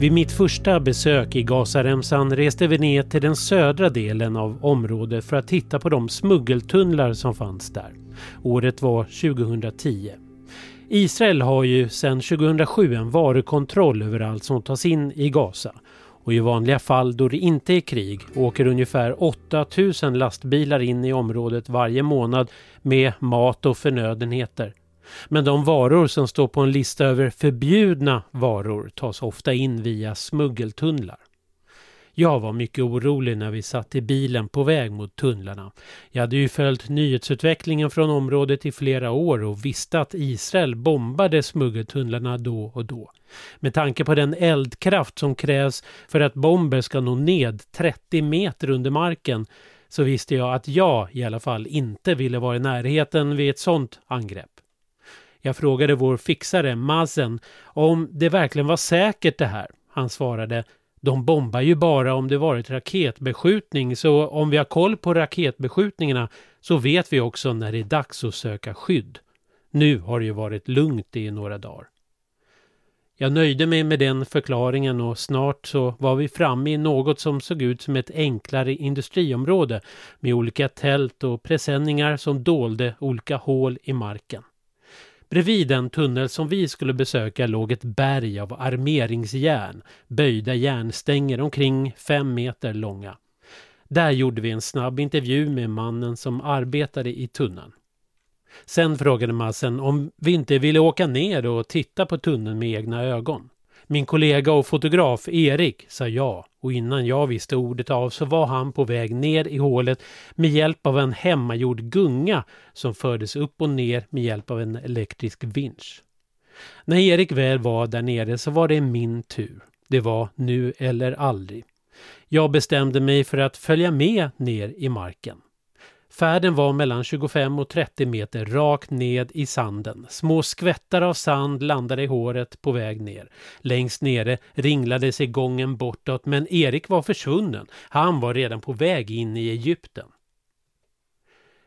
Vid mitt första besök i Gazaremsan reste vi ner till den södra delen av området för att titta på de smuggeltunnlar som fanns där. Året var 2010. Israel har ju sedan 2007 en varukontroll över allt som tas in i Gaza. Och i vanliga fall då det inte är krig åker ungefär 8000 lastbilar in i området varje månad med mat och förnödenheter. Men de varor som står på en lista över förbjudna varor tas ofta in via smuggeltunnlar. Jag var mycket orolig när vi satt i bilen på väg mot tunnlarna. Jag hade ju följt nyhetsutvecklingen från området i flera år och visste att Israel bombade smuggeltunnlarna då och då. Med tanke på den eldkraft som krävs för att bomber ska nå ned 30 meter under marken så visste jag att jag i alla fall inte ville vara i närheten vid ett sådant angrepp. Jag frågade vår fixare Mazen om det verkligen var säkert det här. Han svarade de bombar ju bara om det varit raketbeskjutning så om vi har koll på raketbeskjutningarna så vet vi också när det är dags att söka skydd. Nu har det ju varit lugnt i några dagar. Jag nöjde mig med den förklaringen och snart så var vi framme i något som såg ut som ett enklare industriområde med olika tält och presenningar som dolde olika hål i marken. Bredvid den tunnel som vi skulle besöka låg ett berg av armeringsjärn, böjda järnstänger omkring fem meter långa. Där gjorde vi en snabb intervju med mannen som arbetade i tunneln. Sen frågade Massen om vi inte ville åka ner och titta på tunneln med egna ögon. Min kollega och fotograf Erik sa ja och innan jag visste ordet av så var han på väg ner i hålet med hjälp av en hemmagjord gunga som fördes upp och ner med hjälp av en elektrisk vinsch. När Erik väl var där nere så var det min tur. Det var nu eller aldrig. Jag bestämde mig för att följa med ner i marken. Färden var mellan 25 och 30 meter rakt ned i sanden. Små skvättar av sand landade i håret på väg ner. Längst nere ringlade sig gången bortåt men Erik var försvunnen. Han var redan på väg in i Egypten.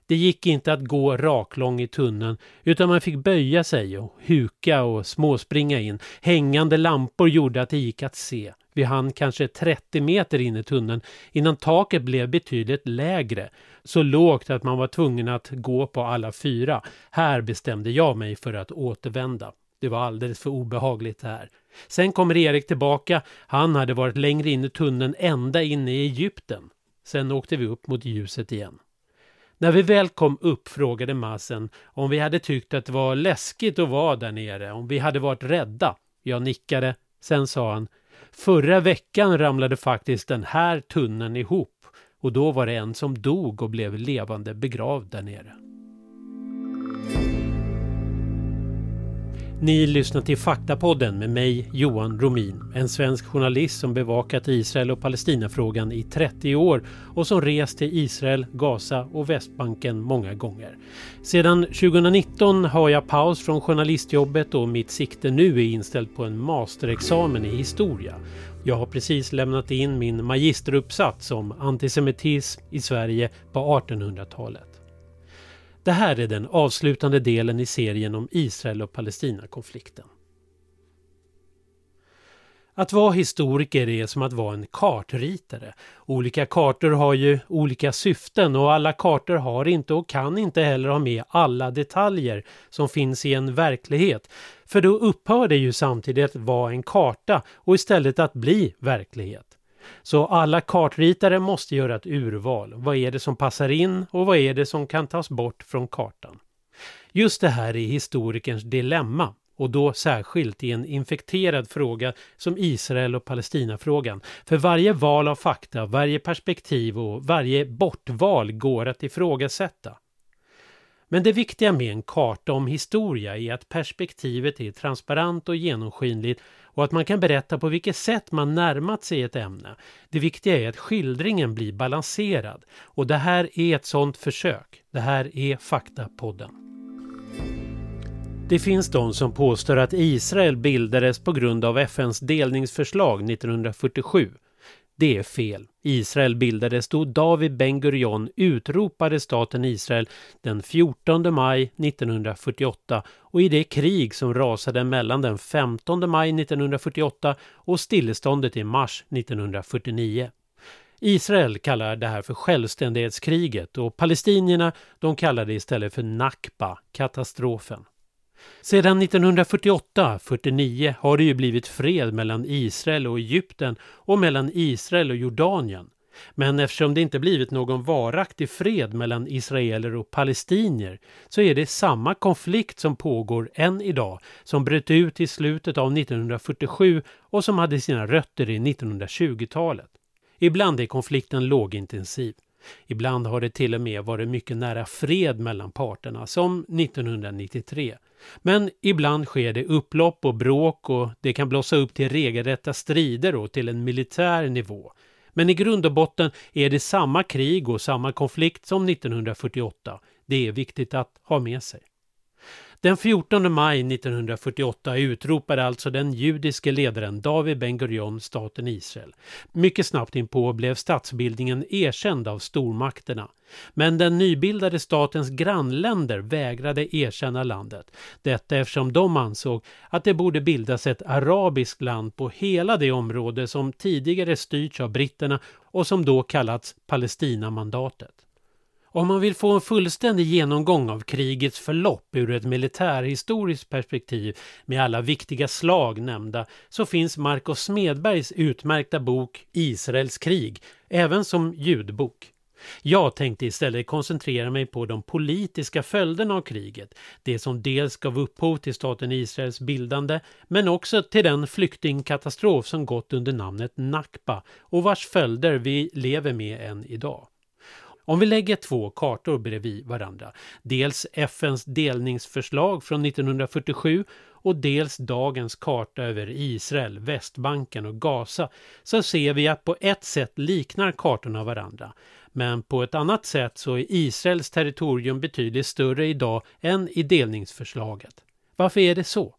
Det gick inte att gå raklång i tunneln utan man fick böja sig och huka och småspringa in. Hängande lampor gjorde att det gick att se. Vi hann kanske 30 meter in i tunneln innan taket blev betydligt lägre. Så lågt att man var tvungen att gå på alla fyra. Här bestämde jag mig för att återvända. Det var alldeles för obehagligt här. Sen kommer Erik tillbaka. Han hade varit längre in i tunneln ända inne i Egypten. Sen åkte vi upp mot ljuset igen. När vi väl kom upp frågade Masen om vi hade tyckt att det var läskigt att vara där nere, om vi hade varit rädda. Jag nickade. Sen sa han Förra veckan ramlade faktiskt den här tunneln ihop och då var det en som dog och blev levande begravd där nere. Ni lyssnar till Faktapodden med mig Johan Romin, en svensk journalist som bevakat Israel och Palestinafrågan i 30 år och som rest till Israel, Gaza och Västbanken många gånger. Sedan 2019 har jag paus från journalistjobbet och mitt sikte nu är inställt på en masterexamen i historia. Jag har precis lämnat in min magisteruppsats om antisemitism i Sverige på 1800-talet. Det här är den avslutande delen i serien om Israel och Palestinakonflikten. Att vara historiker är som att vara en kartritare. Olika kartor har ju olika syften och alla kartor har inte och kan inte heller ha med alla detaljer som finns i en verklighet. För då upphör det ju samtidigt att vara en karta och istället att bli verklighet. Så alla kartritare måste göra ett urval. Vad är det som passar in och vad är det som kan tas bort från kartan? Just det här är historikerns dilemma och då särskilt i en infekterad fråga som Israel och Palestinafrågan. För varje val av fakta, varje perspektiv och varje bortval går att ifrågasätta. Men det viktiga med en karta om historia är att perspektivet är transparent och genomskinligt och att man kan berätta på vilket sätt man närmat sig ett ämne. Det viktiga är att skildringen blir balanserad och det här är ett sådant försök. Det här är Faktapodden. Det finns de som påstår att Israel bildades på grund av FNs delningsförslag 1947 det är fel. Israel bildades då David Ben Gurion utropade staten Israel den 14 maj 1948 och i det krig som rasade mellan den 15 maj 1948 och stilleståndet i mars 1949. Israel kallar det här för självständighetskriget och palestinierna de kallar det istället för Nakba, katastrofen. Sedan 1948-49 har det ju blivit fred mellan Israel och Egypten och mellan Israel och Jordanien. Men eftersom det inte blivit någon varaktig fred mellan israeler och palestinier så är det samma konflikt som pågår än idag som bröt ut i slutet av 1947 och som hade sina rötter i 1920-talet. Ibland är konflikten lågintensiv. Ibland har det till och med varit mycket nära fred mellan parterna, som 1993. Men ibland sker det upplopp och bråk och det kan blossa upp till regelrätta strider och till en militär nivå. Men i grund och botten är det samma krig och samma konflikt som 1948. Det är viktigt att ha med sig. Den 14 maj 1948 utropade alltså den judiske ledaren David Ben Gurion staten Israel. Mycket snabbt inpå blev statsbildningen erkänd av stormakterna. Men den nybildade statens grannländer vägrade erkänna landet. Detta eftersom de ansåg att det borde bildas ett arabiskt land på hela det område som tidigare styrts av britterna och som då kallats Palestinamandatet. Om man vill få en fullständig genomgång av krigets förlopp ur ett militärhistoriskt perspektiv med alla viktiga slag nämnda så finns Marcos Smedbergs utmärkta bok Israels krig, även som ljudbok. Jag tänkte istället koncentrera mig på de politiska följderna av kriget, det som dels gav upphov till staten Israels bildande, men också till den flyktingkatastrof som gått under namnet Nakba och vars följder vi lever med än idag. Om vi lägger två kartor bredvid varandra, dels FNs delningsförslag från 1947 och dels dagens karta över Israel, Västbanken och Gaza, så ser vi att på ett sätt liknar kartorna varandra. Men på ett annat sätt så är Israels territorium betydligt större idag än i delningsförslaget. Varför är det så?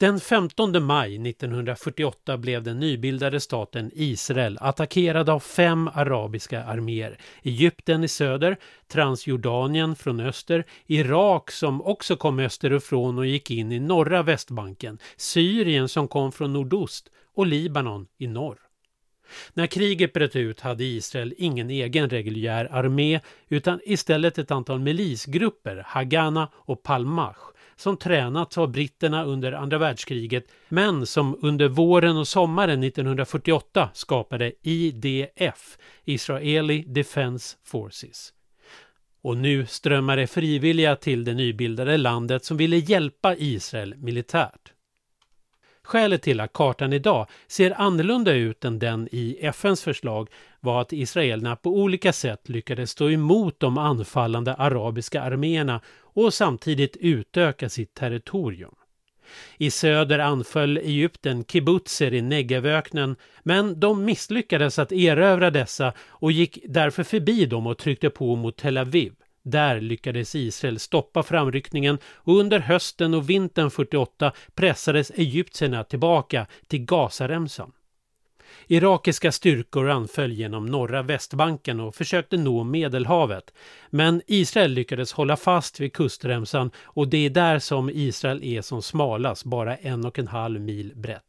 Den 15 maj 1948 blev den nybildade staten Israel attackerad av fem arabiska arméer. Egypten i söder, Transjordanien från öster, Irak som också kom österifrån och gick in i norra Västbanken, Syrien som kom från nordost och Libanon i norr. När kriget bröt ut hade Israel ingen egen reguljär armé utan istället ett antal milisgrupper, Hagana och Palmach, som tränats av britterna under andra världskriget men som under våren och sommaren 1948 skapade IDF, Israeli Defense Forces. Och nu strömmar det frivilliga till det nybildade landet som ville hjälpa Israel militärt. Skälet till att kartan idag ser annorlunda ut än den i FNs förslag var att israelerna på olika sätt lyckades stå emot de anfallande arabiska arméerna och samtidigt utöka sitt territorium. I söder anföll Egypten kibbutzer i Negevöknen men de misslyckades att erövra dessa och gick därför förbi dem och tryckte på mot Tel Aviv. Där lyckades Israel stoppa framryckningen och under hösten och vintern 48 pressades egyptierna tillbaka till Gazaremsan. Irakiska styrkor anföll genom norra Västbanken och försökte nå Medelhavet. Men Israel lyckades hålla fast vid kustremsan och det är där som Israel är som smalast, bara en och en halv mil brett.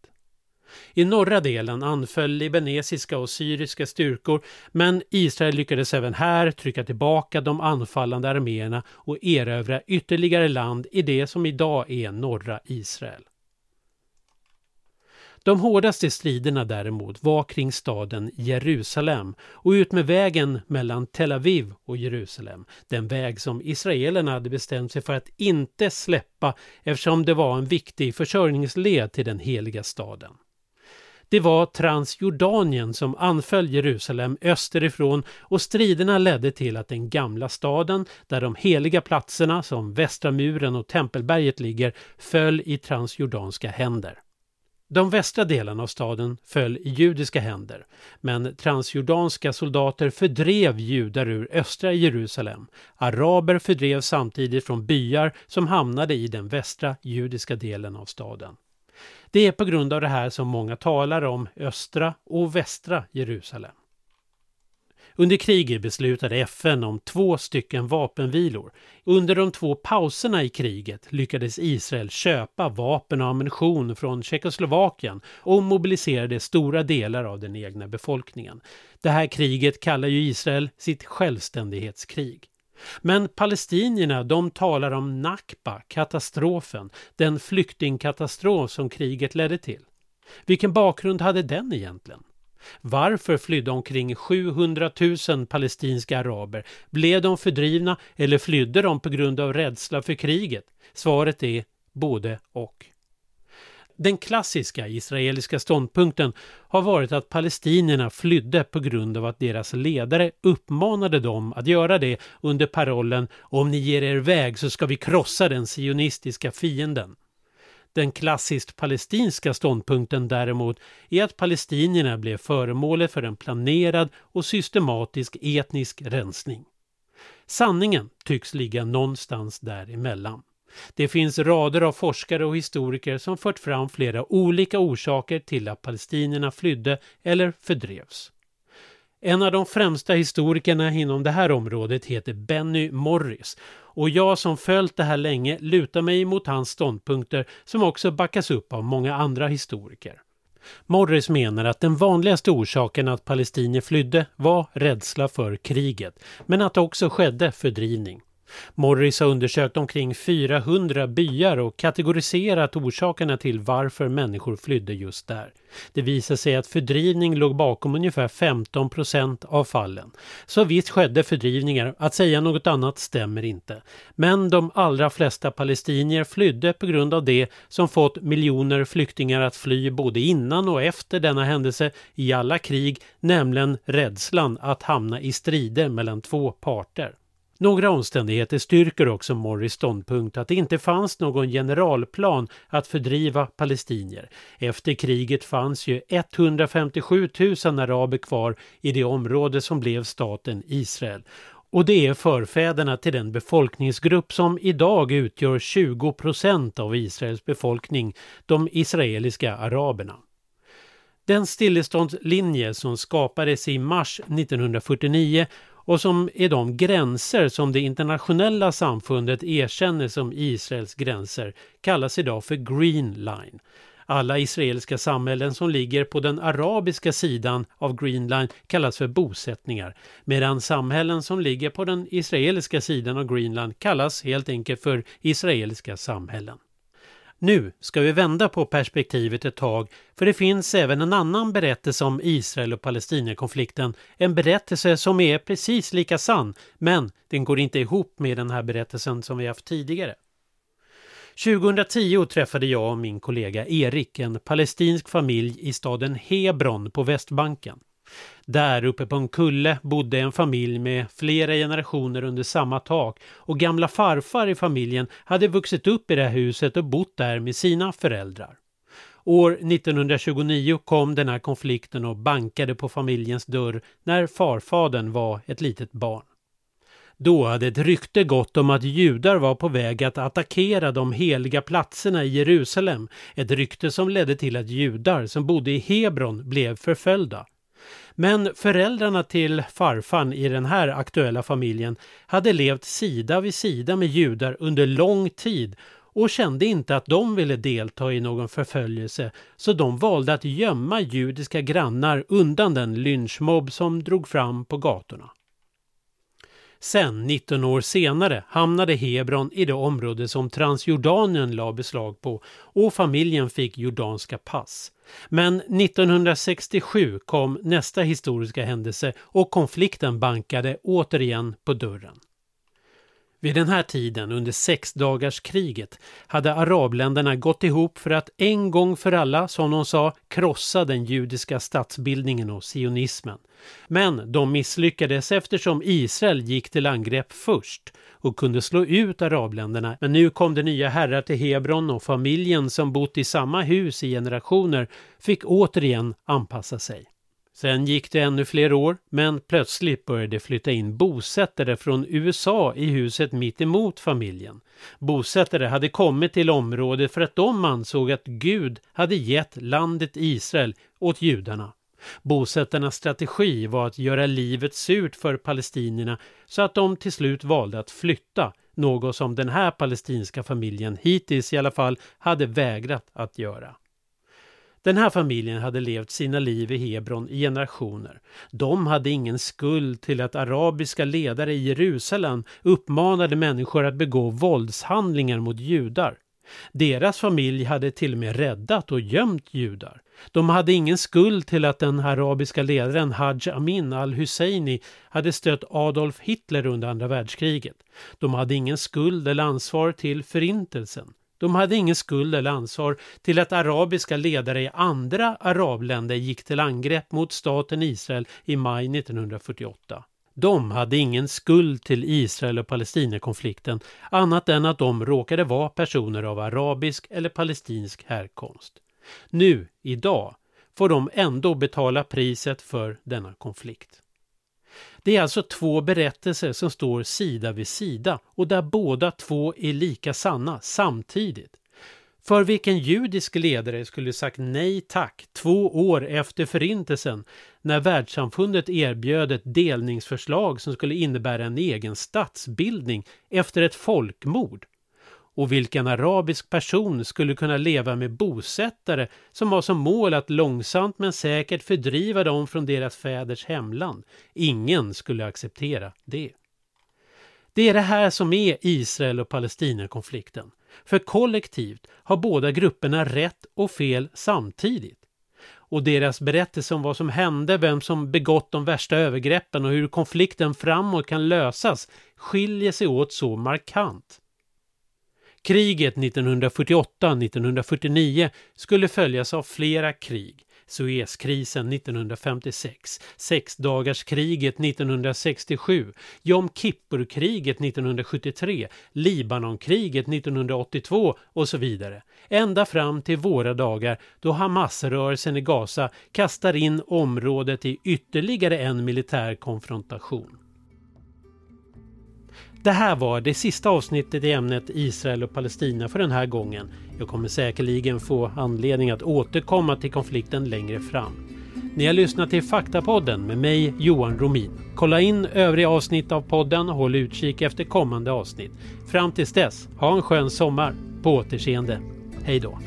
I norra delen anföll libanesiska och syriska styrkor men Israel lyckades även här trycka tillbaka de anfallande arméerna och erövra ytterligare land i det som idag är norra Israel. De hårdaste striderna däremot var kring staden Jerusalem och utmed vägen mellan Tel Aviv och Jerusalem. Den väg som israelerna hade bestämt sig för att inte släppa eftersom det var en viktig försörjningsled till den heliga staden. Det var Transjordanien som anföll Jerusalem österifrån och striderna ledde till att den gamla staden, där de heliga platserna som Västra muren och Tempelberget ligger, föll i transjordanska händer. De västra delarna av staden föll i judiska händer, men transjordanska soldater fördrev judar ur östra Jerusalem. Araber fördrev samtidigt från byar som hamnade i den västra judiska delen av staden. Det är på grund av det här som många talar om östra och västra Jerusalem. Under kriget beslutade FN om två stycken vapenvilor. Under de två pauserna i kriget lyckades Israel köpa vapen och ammunition från Tjeckoslovakien och mobiliserade stora delar av den egna befolkningen. Det här kriget kallar ju Israel sitt självständighetskrig. Men palestinierna de talar om Nakba, katastrofen, den flyktingkatastrof som kriget ledde till. Vilken bakgrund hade den egentligen? Varför flydde omkring 700 000 palestinska araber? Blev de fördrivna eller flydde de på grund av rädsla för kriget? Svaret är både och. Den klassiska israeliska ståndpunkten har varit att palestinierna flydde på grund av att deras ledare uppmanade dem att göra det under parollen ”Om ni ger er väg så ska vi krossa den sionistiska fienden”. Den klassiskt palestinska ståndpunkten däremot är att palestinierna blev föremålet för en planerad och systematisk etnisk rensning. Sanningen tycks ligga någonstans däremellan. Det finns rader av forskare och historiker som fört fram flera olika orsaker till att palestinierna flydde eller fördrevs. En av de främsta historikerna inom det här området heter Benny Morris och jag som följt det här länge lutar mig mot hans ståndpunkter som också backas upp av många andra historiker. Morris menar att den vanligaste orsaken att palestinier flydde var rädsla för kriget, men att det också skedde fördrivning. Morris har undersökt omkring 400 byar och kategoriserat orsakerna till varför människor flydde just där. Det visar sig att fördrivning låg bakom ungefär 15 procent av fallen. Så visst skedde fördrivningar, att säga något annat stämmer inte. Men de allra flesta palestinier flydde på grund av det som fått miljoner flyktingar att fly både innan och efter denna händelse i alla krig, nämligen rädslan att hamna i strider mellan två parter. Några omständigheter styrker också Morris ståndpunkt att det inte fanns någon generalplan att fördriva palestinier. Efter kriget fanns ju 157 000 araber kvar i det område som blev staten Israel. Och det är förfäderna till den befolkningsgrupp som idag utgör 20 procent av Israels befolkning, de israeliska araberna. Den stilleståndslinje som skapades i mars 1949 och som är de gränser som det internationella samfundet erkänner som Israels gränser kallas idag för Green Line. Alla israeliska samhällen som ligger på den arabiska sidan av Green Line kallas för bosättningar medan samhällen som ligger på den israeliska sidan av Green Line kallas helt enkelt för israeliska samhällen. Nu ska vi vända på perspektivet ett tag, för det finns även en annan berättelse om Israel och Palestinakonflikten. En berättelse som är precis lika sann, men den går inte ihop med den här berättelsen som vi haft tidigare. 2010 träffade jag och min kollega Erik en palestinsk familj i staden Hebron på Västbanken. Där uppe på en kulle bodde en familj med flera generationer under samma tak och gamla farfar i familjen hade vuxit upp i det här huset och bott där med sina föräldrar. År 1929 kom den här konflikten och bankade på familjens dörr när farfadern var ett litet barn. Då hade ett rykte gått om att judar var på väg att attackera de heliga platserna i Jerusalem. Ett rykte som ledde till att judar som bodde i Hebron blev förföljda. Men föräldrarna till farfan i den här aktuella familjen hade levt sida vid sida med judar under lång tid och kände inte att de ville delta i någon förföljelse så de valde att gömma judiska grannar undan den lynchmobb som drog fram på gatorna. Sen, 19 år senare, hamnade Hebron i det område som Transjordanien la beslag på och familjen fick jordanska pass. Men 1967 kom nästa historiska händelse och konflikten bankade återigen på dörren. Vid den här tiden, under sexdagarskriget, hade arabländerna gått ihop för att en gång för alla, som de sa, krossa den judiska statsbildningen och sionismen. Men de misslyckades eftersom Israel gick till angrepp först och kunde slå ut arabländerna. Men nu kom det nya herrar till Hebron och familjen som bott i samma hus i generationer fick återigen anpassa sig. Sen gick det ännu fler år, men plötsligt började det flytta in bosättare från USA i huset mitt emot familjen. Bosättare hade kommit till området för att de ansåg att Gud hade gett landet Israel åt judarna. Bosättarnas strategi var att göra livet surt för palestinierna så att de till slut valde att flytta, något som den här palestinska familjen hittills i alla fall hade vägrat att göra. Den här familjen hade levt sina liv i Hebron i generationer. De hade ingen skuld till att arabiska ledare i Jerusalem uppmanade människor att begå våldshandlingar mot judar. Deras familj hade till och med räddat och gömt judar. De hade ingen skuld till att den arabiska ledaren Haj Amin al-Husseini hade stött Adolf Hitler under andra världskriget. De hade ingen skuld eller ansvar till förintelsen. De hade ingen skuld eller ansvar till att arabiska ledare i andra arabländer gick till angrepp mot staten Israel i maj 1948. De hade ingen skuld till Israel och Palestinakonflikten annat än att de råkade vara personer av arabisk eller palestinsk härkomst. Nu, idag, får de ändå betala priset för denna konflikt. Det är alltså två berättelser som står sida vid sida och där båda två är lika sanna samtidigt. För vilken judisk ledare skulle sagt nej tack två år efter förintelsen när världssamfundet erbjöd ett delningsförslag som skulle innebära en egen statsbildning efter ett folkmord? Och vilken arabisk person skulle kunna leva med bosättare som har som mål att långsamt men säkert fördriva dem från deras fäders hemland? Ingen skulle acceptera det. Det är det här som är Israel och Palestinakonflikten. För kollektivt har båda grupperna rätt och fel samtidigt. Och deras berättelse om vad som hände, vem som begått de värsta övergreppen och hur konflikten framåt kan lösas skiljer sig åt så markant. Kriget 1948-1949 skulle följas av flera krig. Suezkrisen 1956, sexdagarskriget 1967, Jom Kippur-kriget 1973, Libanonkriget 1982 och så vidare. Ända fram till våra dagar då Hamasrörelsen i Gaza kastar in området i ytterligare en militär konfrontation. Det här var det sista avsnittet i ämnet Israel och Palestina för den här gången. Jag kommer säkerligen få anledning att återkomma till konflikten längre fram. Ni har lyssnat till Faktapodden med mig Johan Romin. Kolla in övriga avsnitt av podden och håll utkik efter kommande avsnitt. Fram tills dess, ha en skön sommar. På återseende. Hej då!